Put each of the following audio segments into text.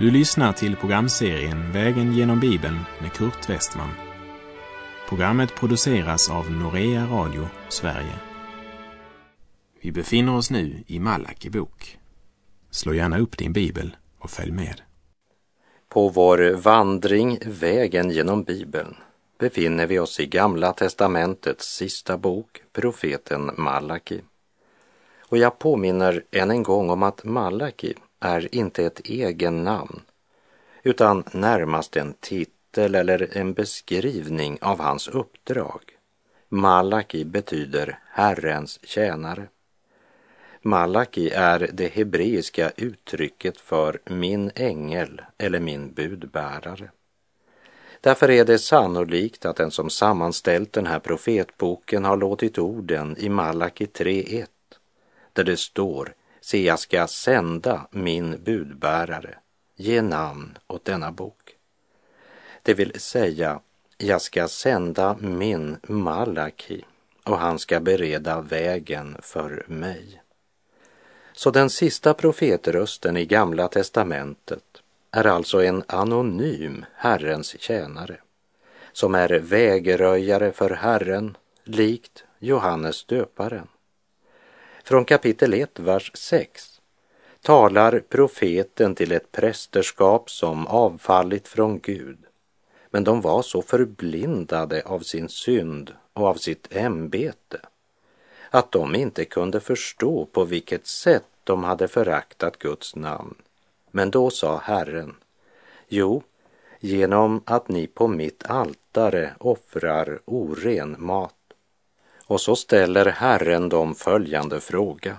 Du lyssnar till programserien Vägen genom Bibeln med Kurt Westman. Programmet produceras av Norea Radio Sverige. Vi befinner oss nu i Malaki bok. Slå gärna upp din bibel och följ med. På vår vandring Vägen genom Bibeln befinner vi oss i Gamla testamentets sista bok, profeten Malaki. Och jag påminner än en gång om att Malaki är inte ett egen namn utan närmast en titel eller en beskrivning av hans uppdrag. Malaki betyder Herrens tjänare. Malaki är det hebreiska uttrycket för min ängel eller min budbärare. Därför är det sannolikt att den som sammanställt den här profetboken har låtit orden i Malaki 3.1 där det står Se, jag ska sända min budbärare, ge namn åt denna bok. Det vill säga, jag ska sända min Malaki och han ska bereda vägen för mig. Så den sista profetrösten i Gamla testamentet är alltså en anonym Herrens tjänare som är vägröjare för Herren likt Johannes döparen. Från kapitel 1, vers 6 talar profeten till ett prästerskap som avfallit från Gud, men de var så förblindade av sin synd och av sitt ämbete att de inte kunde förstå på vilket sätt de hade föraktat Guds namn. Men då sa Herren, jo, genom att ni på mitt altare offrar oren mat. Och så ställer Herren dem följande fråga.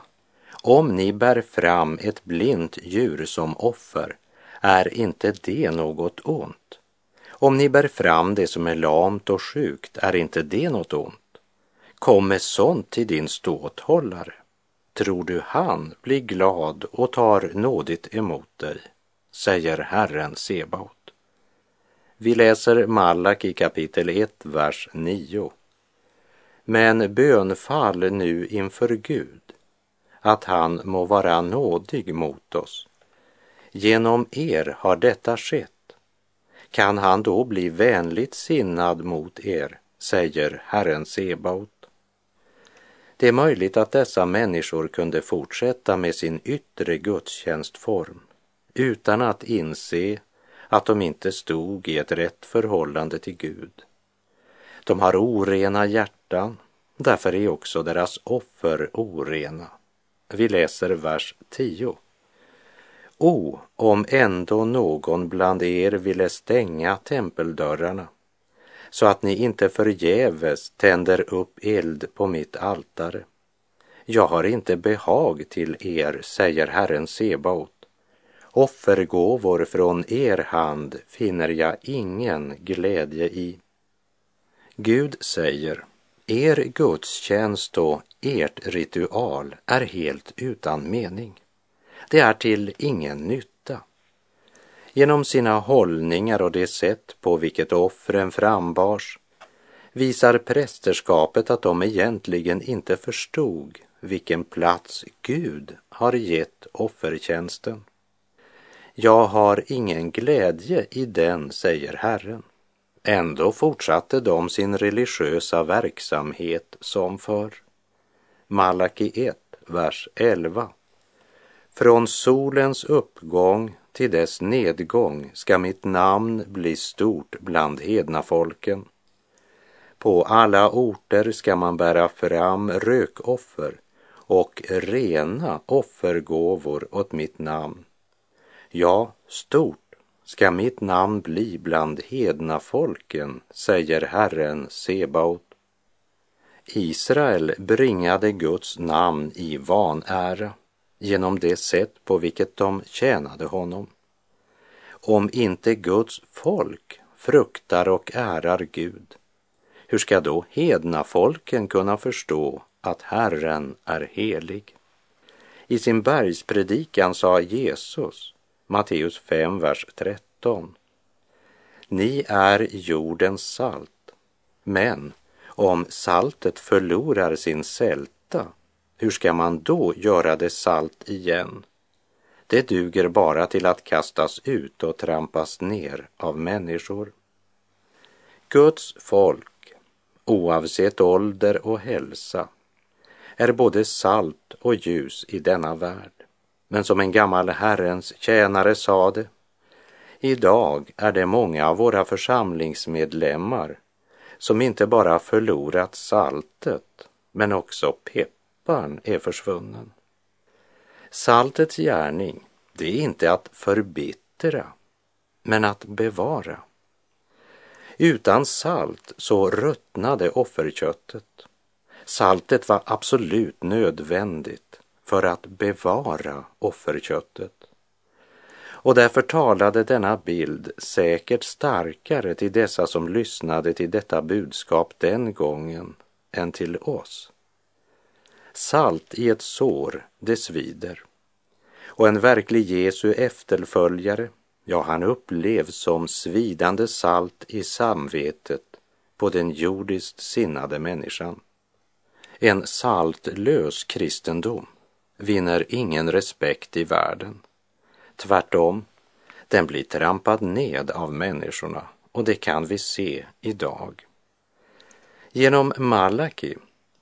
Om ni bär fram ett blint djur som offer, är inte det något ont? Om ni bär fram det som är lamt och sjukt, är inte det något ont? Kom med sånt till din ståthållare. Tror du han blir glad och tar nådigt emot dig? säger Herren Sebaot. Vi läser Malak i kapitel 1, vers 9. Men bönfall nu inför Gud att han må vara nådig mot oss. Genom er har detta skett. Kan han då bli vänligt sinnad mot er, säger Herren Sebaot. Det är möjligt att dessa människor kunde fortsätta med sin yttre gudstjänstform utan att inse att de inte stod i ett rätt förhållande till Gud. De har orena hjärtan, därför är också deras offer orena. Vi läser vers 10. O, om ändå någon bland er ville stänga tempeldörrarna så att ni inte förgäves tänder upp eld på mitt altare. Jag har inte behag till er, säger Herren Sebaot. Offergåvor från er hand finner jag ingen glädje i. Gud säger, er gudstjänst och ert ritual är helt utan mening. Det är till ingen nytta. Genom sina hållningar och det sätt på vilket offren frambars visar prästerskapet att de egentligen inte förstod vilken plats Gud har gett offertjänsten. Jag har ingen glädje i den, säger Herren. Ändå fortsatte de sin religiösa verksamhet som förr. Malaki 1, vers 11. Från solens uppgång till dess nedgång ska mitt namn bli stort bland hedna folken. På alla orter ska man bära fram rökoffer och rena offergåvor åt mitt namn. Ja, stort ska mitt namn bli bland hedna folken, säger Herren Sebaot. Israel bringade Guds namn i vanära genom det sätt på vilket de tjänade honom. Om inte Guds folk fruktar och ärar Gud, hur ska då hedna folken kunna förstå att Herren är helig? I sin bergspredikan sa Jesus, Matteus 5, vers 13. Ni är jordens salt, men om saltet förlorar sin sälta hur ska man då göra det salt igen? det duger bara till att kastas ut och trampas ner av människor. Guds folk, oavsett ålder och hälsa, är både salt och ljus i denna värld. Men som en gammal Herrens tjänare sade, idag är det många av våra församlingsmedlemmar som inte bara förlorat saltet, men också pepparn är försvunnen. Saltets gärning, det är inte att förbittra, men att bevara. Utan salt så ruttnade offerköttet. Saltet var absolut nödvändigt för att bevara offerköttet. Och därför talade denna bild säkert starkare till dessa som lyssnade till detta budskap den gången än till oss. Salt i ett sår, det svider. Och en verklig Jesu efterföljare, ja, han upplevs som svidande salt i samvetet på den jordiskt sinnade människan. En saltlös kristendom vinner ingen respekt i världen. Tvärtom, den blir trampad ned av människorna och det kan vi se idag. Genom Malaki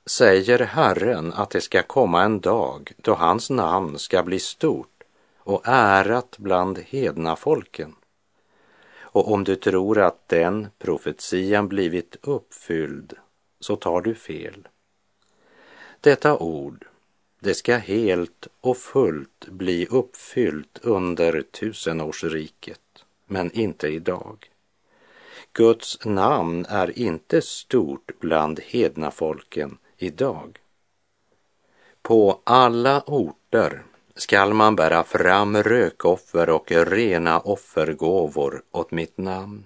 säger Herren att det ska komma en dag då hans namn ska bli stort och ärat bland hedna folken. Och om du tror att den profetian blivit uppfylld så tar du fel. Detta ord, det ska helt och fullt bli uppfyllt under tusenårsriket, men inte idag. Guds namn är inte stort bland hedna folken idag. På alla orter skall man bära fram rökoffer och rena offergåvor åt mitt namn.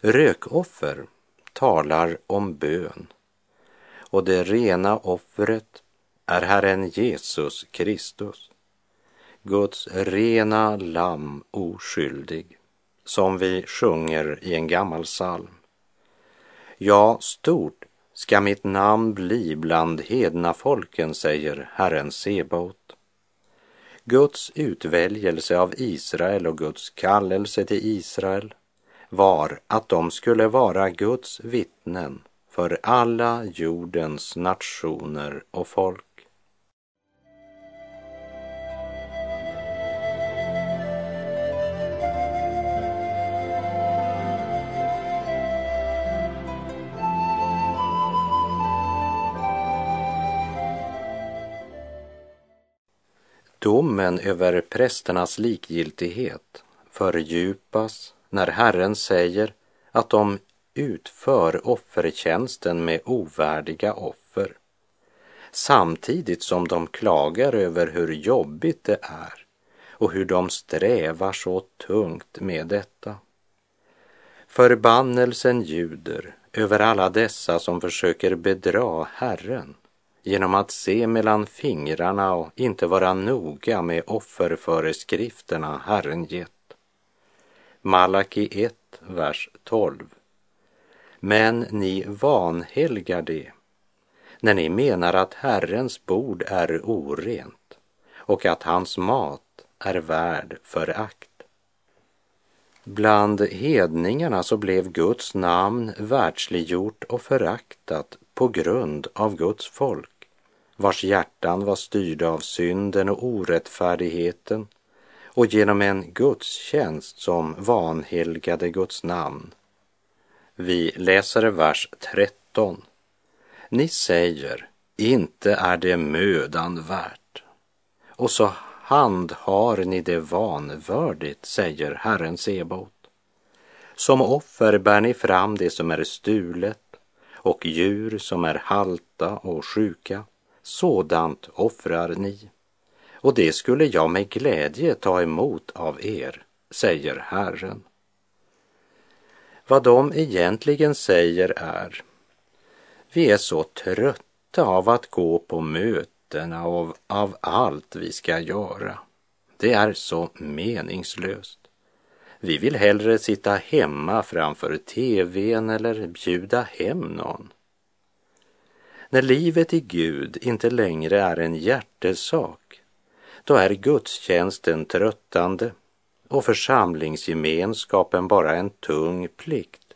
Rökoffer talar om bön och det rena offret är Herren Jesus Kristus, Guds rena lamm oskyldig, som vi sjunger i en gammal psalm. Ja, stort ska mitt namn bli bland hedna folken, säger Herren Sebaot. Guds utväljelse av Israel och Guds kallelse till Israel var att de skulle vara Guds vittnen för alla jordens nationer och folk. Domen över prästernas likgiltighet fördjupas när Herren säger att de utför offertjänsten med ovärdiga offer samtidigt som de klagar över hur jobbigt det är och hur de strävar så tungt med detta. Förbannelsen ljuder över alla dessa som försöker bedra Herren genom att se mellan fingrarna och inte vara noga med offerföreskrifterna Herren gett. Malaki 1, vers 12. Men ni vanhelgar det när ni menar att Herrens bord är orent och att hans mat är värd förakt. Bland hedningarna så blev Guds namn världsliggjort och föraktat på grund av Guds folk, vars hjärtan var styrda av synden och orättfärdigheten och genom en gudstjänst som vanhelgade Guds namn. Vi läser vers 13. Ni säger, inte är det mödan värt. Och så handhar ni det vanvördigt, säger Herren Sebot. Som offer bär ni fram det som är stulet och djur som är halta och sjuka. Sådant offrar ni. Och det skulle jag med glädje ta emot av er, säger Herren. Vad de egentligen säger är, vi är så trötta av att gå på mötena och av allt vi ska göra. Det är så meningslöst. Vi vill hellre sitta hemma framför tvn eller bjuda hem någon. När livet i Gud inte längre är en hjärtesak, då är gudstjänsten tröttande och församlingsgemenskapen bara en tung plikt.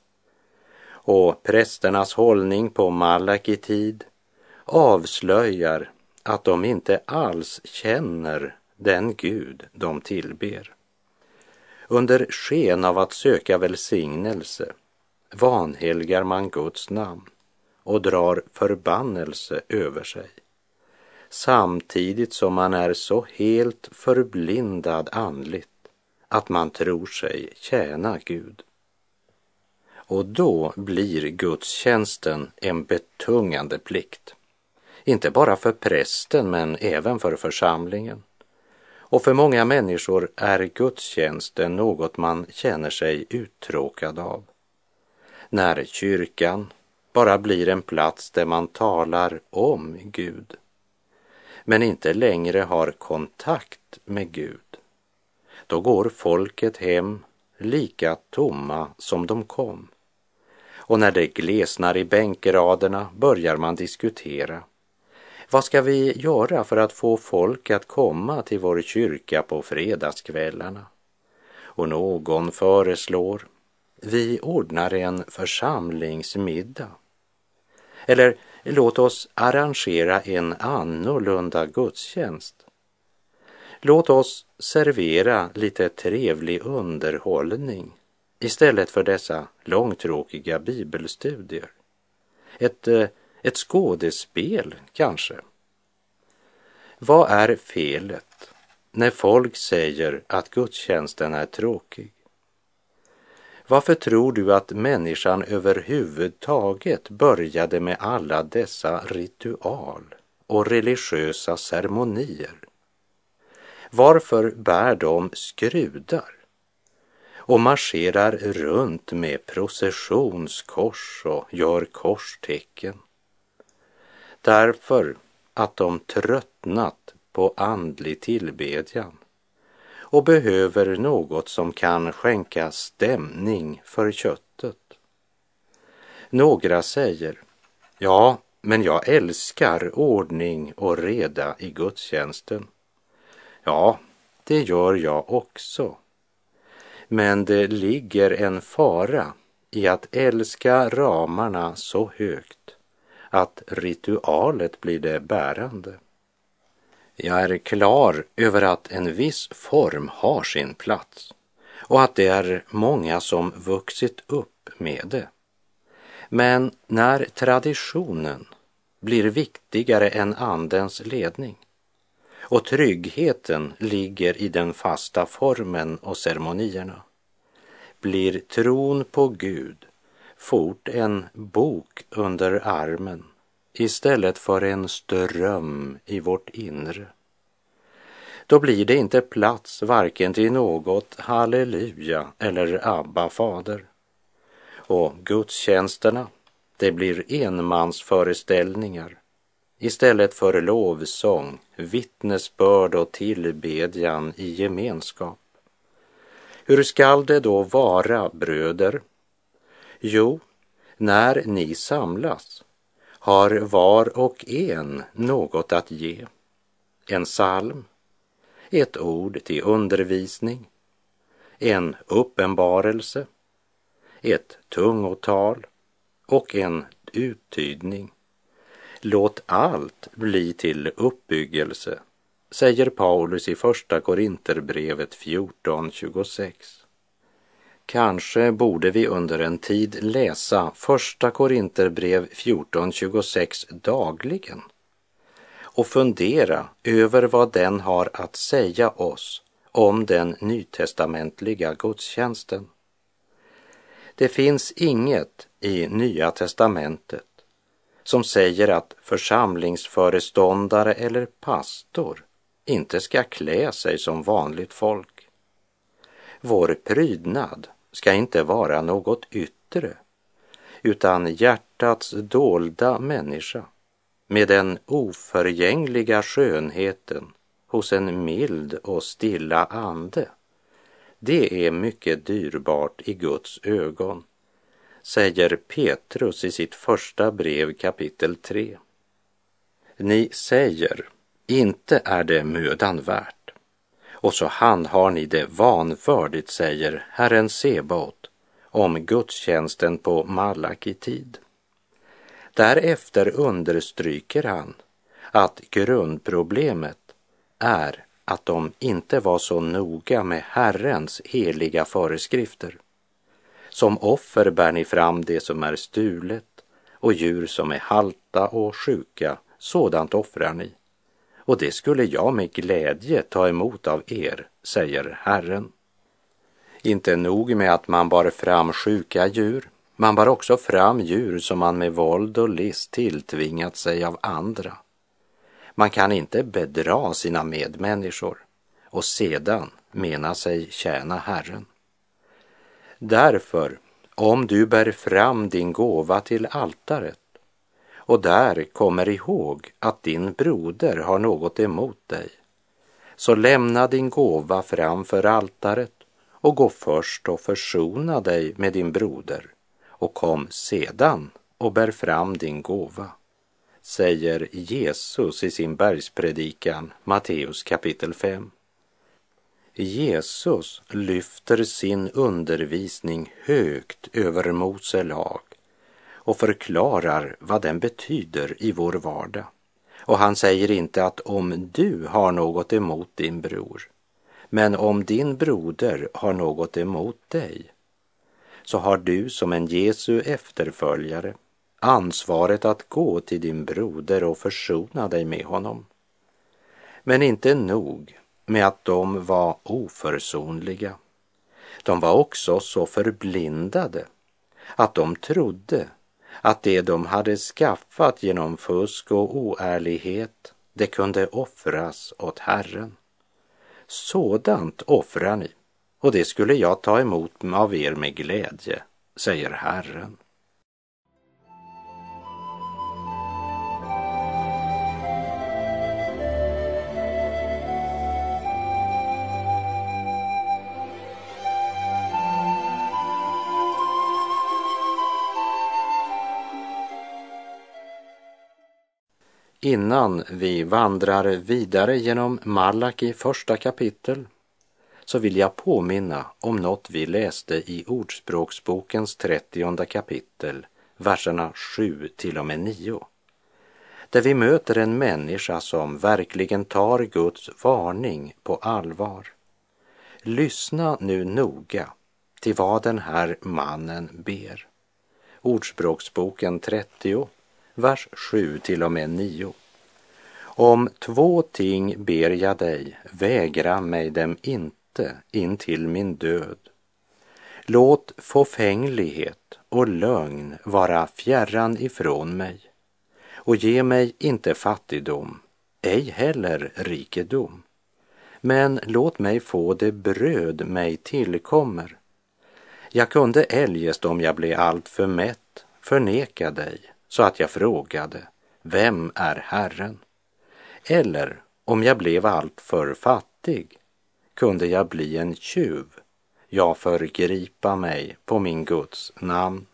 Och prästernas hållning på Malaki tid avslöjar att de inte alls känner den Gud de tillber. Under sken av att söka välsignelse vanhelgar man Guds namn och drar förbannelse över sig samtidigt som man är så helt förblindad andligt att man tror sig tjäna Gud. Och då blir gudstjänsten en betungande plikt. Inte bara för prästen men även för församlingen. Och för många människor är gudstjänsten något man känner sig uttråkad av. När kyrkan bara blir en plats där man talar om Gud men inte längre har kontakt med Gud, då går folket hem lika tomma som de kom. Och när det glesnar i bänkraderna börjar man diskutera. Vad ska vi göra för att få folk att komma till vår kyrka på fredagskvällarna? Och någon föreslår, vi ordnar en församlingsmiddag. Eller låt oss arrangera en annorlunda gudstjänst. Låt oss servera lite trevlig underhållning istället för dessa långtråkiga bibelstudier. Ett, eh, ett skådespel kanske. Vad är felet när folk säger att gudstjänsten är tråkig? Varför tror du att människan överhuvudtaget började med alla dessa ritual och religiösa ceremonier? Varför bär de skrudar och marscherar runt med processionskors och gör korstecken? Därför att de tröttnat på andlig tillbedjan och behöver något som kan skänka stämning för köttet. Några säger, ja, men jag älskar ordning och reda i gudstjänsten. Ja, det gör jag också. Men det ligger en fara i att älska ramarna så högt att ritualet blir det bärande. Jag är klar över att en viss form har sin plats och att det är många som vuxit upp med det. Men när traditionen blir viktigare än andens ledning och tryggheten ligger i den fasta formen och ceremonierna blir tron på Gud fort en bok under armen istället för en ström i vårt inre. Då blir det inte plats varken till något halleluja eller Abba fader. Och gudstjänsterna, det blir enmansföreställningar istället för lovsång, vittnesbörd och tillbedjan i gemenskap. Hur skall det då vara, bröder? Jo, när ni samlas har var och en något att ge. En psalm, ett ord till undervisning, en uppenbarelse, ett tungotal och en uttydning. Låt allt bli till uppbyggelse, säger Paulus i Första Korinterbrevet 14.26. Kanske borde vi under en tid läsa Första Korinterbrev 14.26 dagligen och fundera över vad den har att säga oss om den nytestamentliga gudstjänsten. Det finns inget i Nya testamentet som säger att församlingsföreståndare eller pastor inte ska klä sig som vanligt folk. Vår prydnad ska inte vara något yttre, utan hjärtats dolda människa med den oförgängliga skönheten hos en mild och stilla ande. Det är mycket dyrbart i Guds ögon, säger Petrus i sitt första brev kapitel 3. Ni säger, inte är det mödan värt och så handhar ni det vanfördigt, säger Herren Sebaot om gudstjänsten på Malaki tid. Därefter understryker han att grundproblemet är att de inte var så noga med Herrens heliga föreskrifter. Som offer bär ni fram det som är stulet och djur som är halta och sjuka, sådant offrar ni. Och det skulle jag med glädje ta emot av er, säger Herren. Inte nog med att man bar fram sjuka djur, man bar också fram djur som man med våld och list tilltvingat sig av andra. Man kan inte bedra sina medmänniskor och sedan mena sig tjäna Herren. Därför, om du bär fram din gåva till altaret och där kommer ihåg att din broder har något emot dig, så lämna din gåva framför altaret och gå först och försona dig med din broder. Och kom sedan och bär fram din gåva, säger Jesus i sin bergspredikan, Matteus kapitel 5. Jesus lyfter sin undervisning högt över Mose lag och förklarar vad den betyder i vår vardag. Och han säger inte att om du har något emot din bror, men om din broder har något emot dig, så har du som en Jesu efterföljare ansvaret att gå till din broder och försona dig med honom. Men inte nog med att de var oförsonliga. De var också så förblindade att de trodde att det de hade skaffat genom fusk och oärlighet, det kunde offras åt Herren. Sådant offrar ni, och det skulle jag ta emot av er med glädje, säger Herren. Innan vi vandrar vidare genom Malaki första kapitel så vill jag påminna om något vi läste i Ordspråksbokens trettionde kapitel, verserna 7 till och med 9. Där vi möter en människa som verkligen tar Guds varning på allvar. Lyssna nu noga till vad den här mannen ber. Ordspråksboken 30, vers 7 till och med 9. Om två ting ber jag dig, vägra mig dem inte in till min död. Låt fåfänglighet och lögn vara fjärran ifrån mig och ge mig inte fattigdom, ej heller rikedom. Men låt mig få det bröd mig tillkommer. Jag kunde eljest om jag blev alltför mätt förneka dig så att jag frågade, vem är Herren? Eller om jag blev alltför fattig kunde jag bli en tjuv, jag förgripa mig på min Guds namn.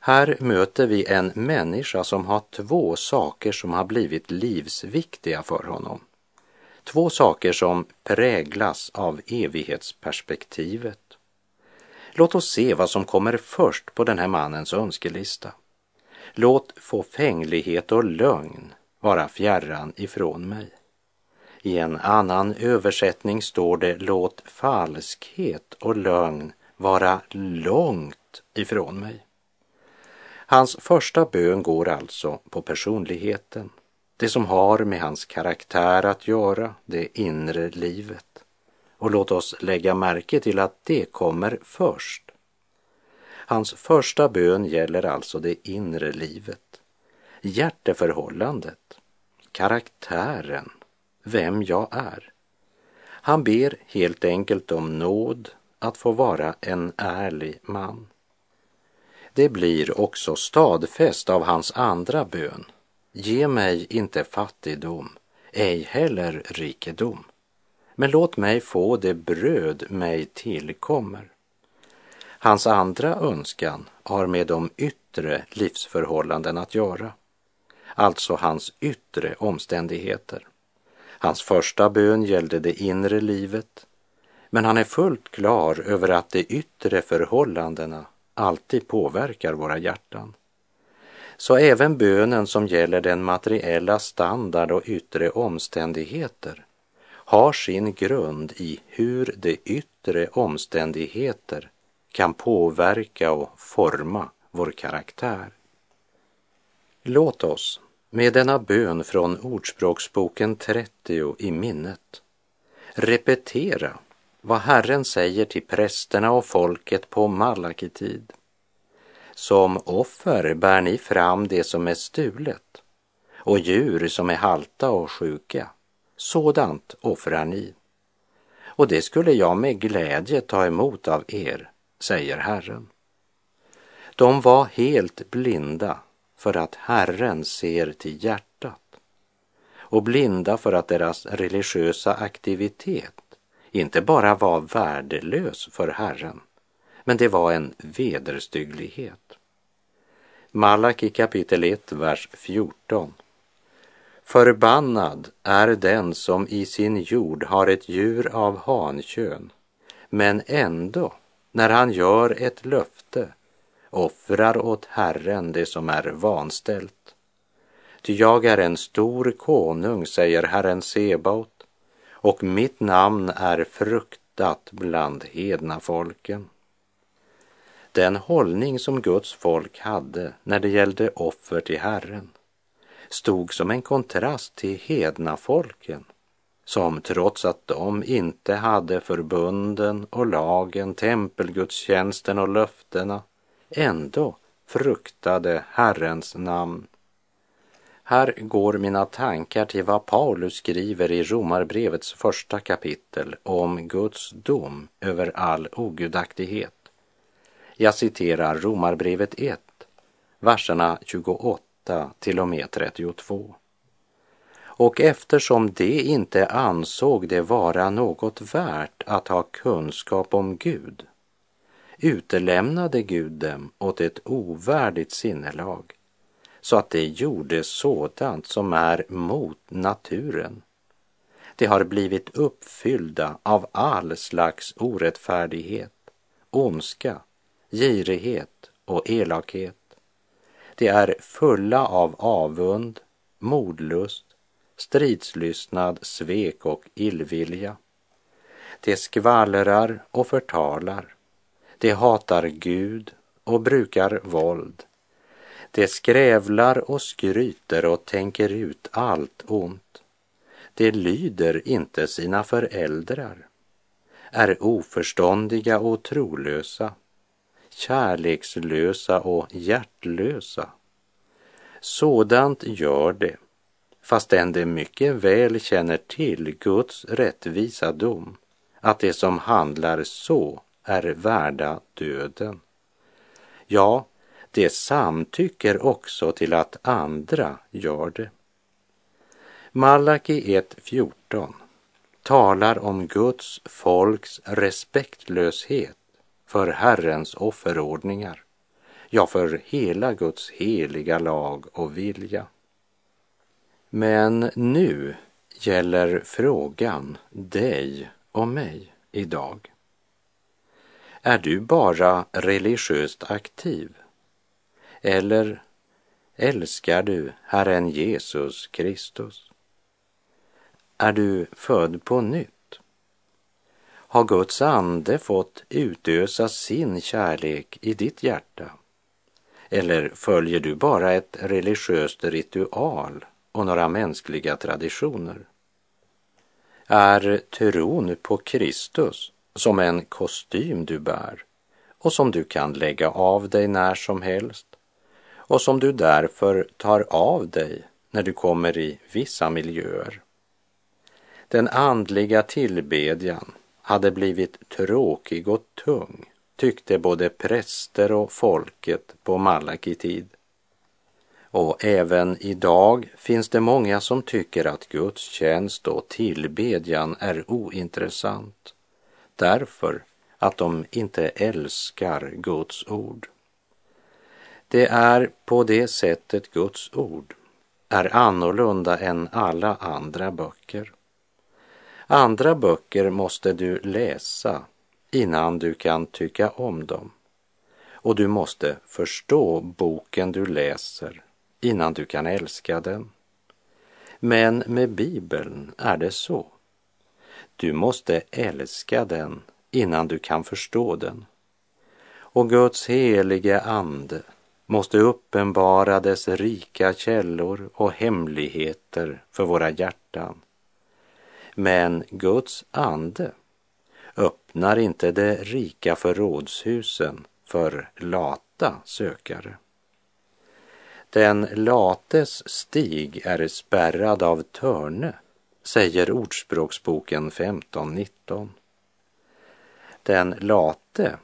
Här möter vi en människa som har två saker som har blivit livsviktiga för honom. Två saker som präglas av evighetsperspektivet. Låt oss se vad som kommer först på den här mannens önskelista. Låt fåfänglighet och lögn vara fjärran ifrån mig. I en annan översättning står det låt falskhet och lögn vara långt ifrån mig. Hans första bön går alltså på personligheten, det som har med hans karaktär att göra, det inre livet. Och låt oss lägga märke till att det kommer först. Hans första bön gäller alltså det inre livet, hjärteförhållandet, karaktären, vem jag är. Han ber helt enkelt om nåd att få vara en ärlig man. Det blir också stadfäst av hans andra bön. Ge mig inte fattigdom, ej heller rikedom, men låt mig få det bröd mig tillkommer. Hans andra önskan har med de yttre livsförhållanden att göra, alltså hans yttre omständigheter. Hans första bön gällde det inre livet, men han är fullt klar över att de yttre förhållandena alltid påverkar våra hjärtan. Så även bönen som gäller den materiella standard och yttre omständigheter har sin grund i hur de yttre omständigheter kan påverka och forma vår karaktär. Låt oss med denna bön från Ordspråksboken 30 i minnet repetera vad Herren säger till prästerna och folket på Malakitid. Som offer bär ni fram det som är stulet och djur som är halta och sjuka. Sådant offrar ni. Och det skulle jag med glädje ta emot av er, säger Herren. De var helt blinda för att Herren ser till hjärtat och blinda för att deras religiösa aktivitet inte bara var värdelös för Herren, men det var en vederstygglighet. Malaki kapitel 1, vers 14. Förbannad är den som i sin jord har ett djur av hankön, men ändå, när han gör ett löfte, offrar åt Herren det som är vanställt. Ty jag är en stor konung, säger Herren Sebaot, och mitt namn är fruktat bland hedna folken. Den hållning som Guds folk hade när det gällde offer till Herren stod som en kontrast till hedna folken som trots att de inte hade förbunden och lagen, tempelgudstjänsten och löftena ändå fruktade Herrens namn. Här går mina tankar till vad Paulus skriver i Romarbrevets första kapitel om Guds dom över all ogudaktighet. Jag citerar Romarbrevet 1, verserna 28 till och med 32. Och eftersom de inte ansåg det vara något värt att ha kunskap om Gud utelämnade Gud dem åt ett ovärdigt sinnelag så att de gjorde sådant som är mot naturen. De har blivit uppfyllda av all slags orättfärdighet, ondska, girighet och elakhet. De är fulla av avund, modlust, stridslystnad, svek och illvilja. De skvallrar och förtalar. De hatar Gud och brukar våld. De skrävlar och skryter och tänker ut allt ont. De lyder inte sina föräldrar, är oförståndiga och trolösa kärlekslösa och hjärtlösa. Sådant gör det, fastän de mycket väl känner till Guds rättvisa dom, att det som handlar så är värda döden. Ja, det samtycker också till att andra gör det. Malaki 1.14 talar om Guds folks respektlöshet för Herrens offerordningar, ja, för hela Guds heliga lag och vilja. Men nu gäller frågan dig och mig idag. Är du bara religiöst aktiv? Eller älskar du Herren Jesus Kristus? Är du född på nytt? har Guds ande fått utösa sin kärlek i ditt hjärta? Eller följer du bara ett religiöst ritual och några mänskliga traditioner? Är tron på Kristus som en kostym du bär och som du kan lägga av dig när som helst och som du därför tar av dig när du kommer i vissa miljöer? Den andliga tillbedjan hade blivit tråkig och tung, tyckte både präster och folket på Malakitid. tid och även idag finns det många som tycker att gudstjänst och tillbedjan är ointressant därför att de inte älskar Guds ord. Det är på det sättet Guds ord är annorlunda än alla andra böcker Andra böcker måste du läsa innan du kan tycka om dem. Och du måste förstå boken du läser innan du kan älska den. Men med Bibeln är det så. Du måste älska den innan du kan förstå den. Och Guds helige ande måste uppenbara dess rika källor och hemligheter för våra hjärtan. Men Guds ande öppnar inte de rika förrådshusen för lata sökare. Den lates stig är spärrad av törne, säger Ordspråksboken 15.19. Den late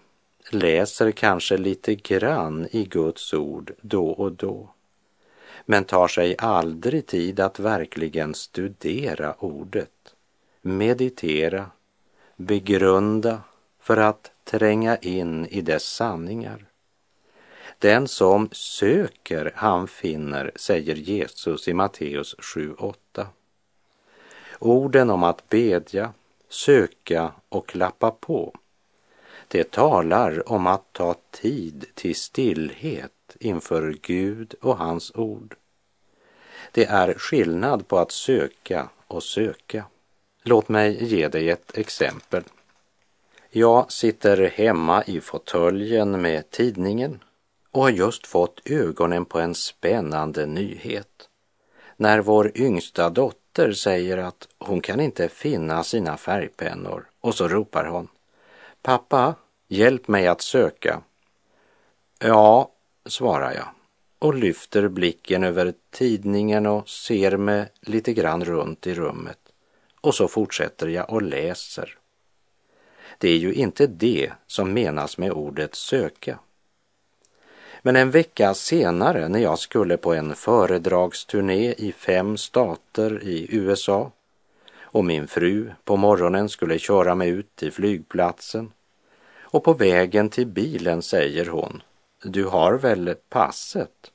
läser kanske lite grann i Guds ord då och då, men tar sig aldrig tid att verkligen studera ordet, meditera, begrunda för att tränga in i dess sanningar. Den som söker, han finner, säger Jesus i Matteus 7.8. Orden om att bedja, söka och klappa på, det talar om att ta tid till stillhet inför Gud och hans ord. Det är skillnad på att söka och söka. Låt mig ge dig ett exempel. Jag sitter hemma i fåtöljen med tidningen och har just fått ögonen på en spännande nyhet. När vår yngsta dotter säger att hon kan inte finna sina färgpennor och så ropar hon Pappa, hjälp mig att söka. Ja, svarar jag och lyfter blicken över tidningen och ser mig lite grann runt i rummet. Och så fortsätter jag och läser. Det är ju inte det som menas med ordet söka. Men en vecka senare när jag skulle på en föredragsturné i fem stater i USA och min fru på morgonen skulle köra mig ut till flygplatsen och på vägen till bilen säger hon, du har väl passet?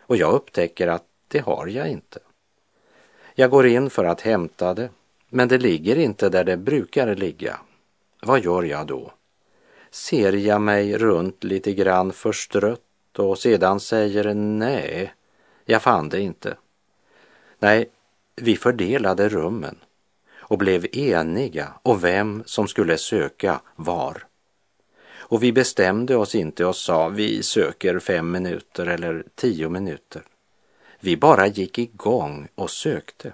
Och jag upptäcker att det har jag inte. Jag går in för att hämta det, men det ligger inte där det brukar ligga. Vad gör jag då? Ser jag mig runt lite grann förstrött och sedan säger nej, jag fann det inte. Nej, vi fördelade rummen och blev eniga om vem som skulle söka var. Och vi bestämde oss inte och sa vi söker fem minuter eller tio minuter. Vi bara gick igång och sökte.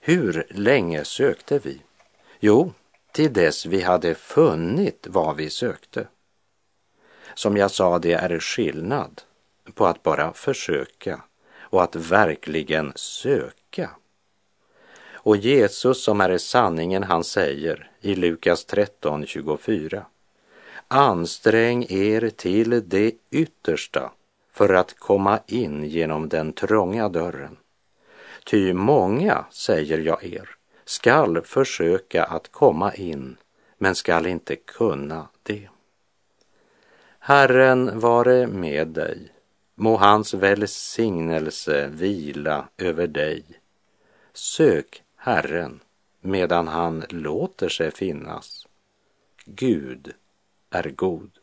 Hur länge sökte vi? Jo, till dess vi hade funnit vad vi sökte. Som jag sa, det är skillnad på att bara försöka och att verkligen söka. Och Jesus som är sanningen, han säger i Lukas 13.24 Ansträng er till det yttersta för att komma in genom den trånga dörren. Ty många, säger jag er, skall försöka att komma in, men skall inte kunna det. Herren vare med dig. Må hans välsignelse vila över dig. Sök Herren medan han låter sig finnas. Gud är god.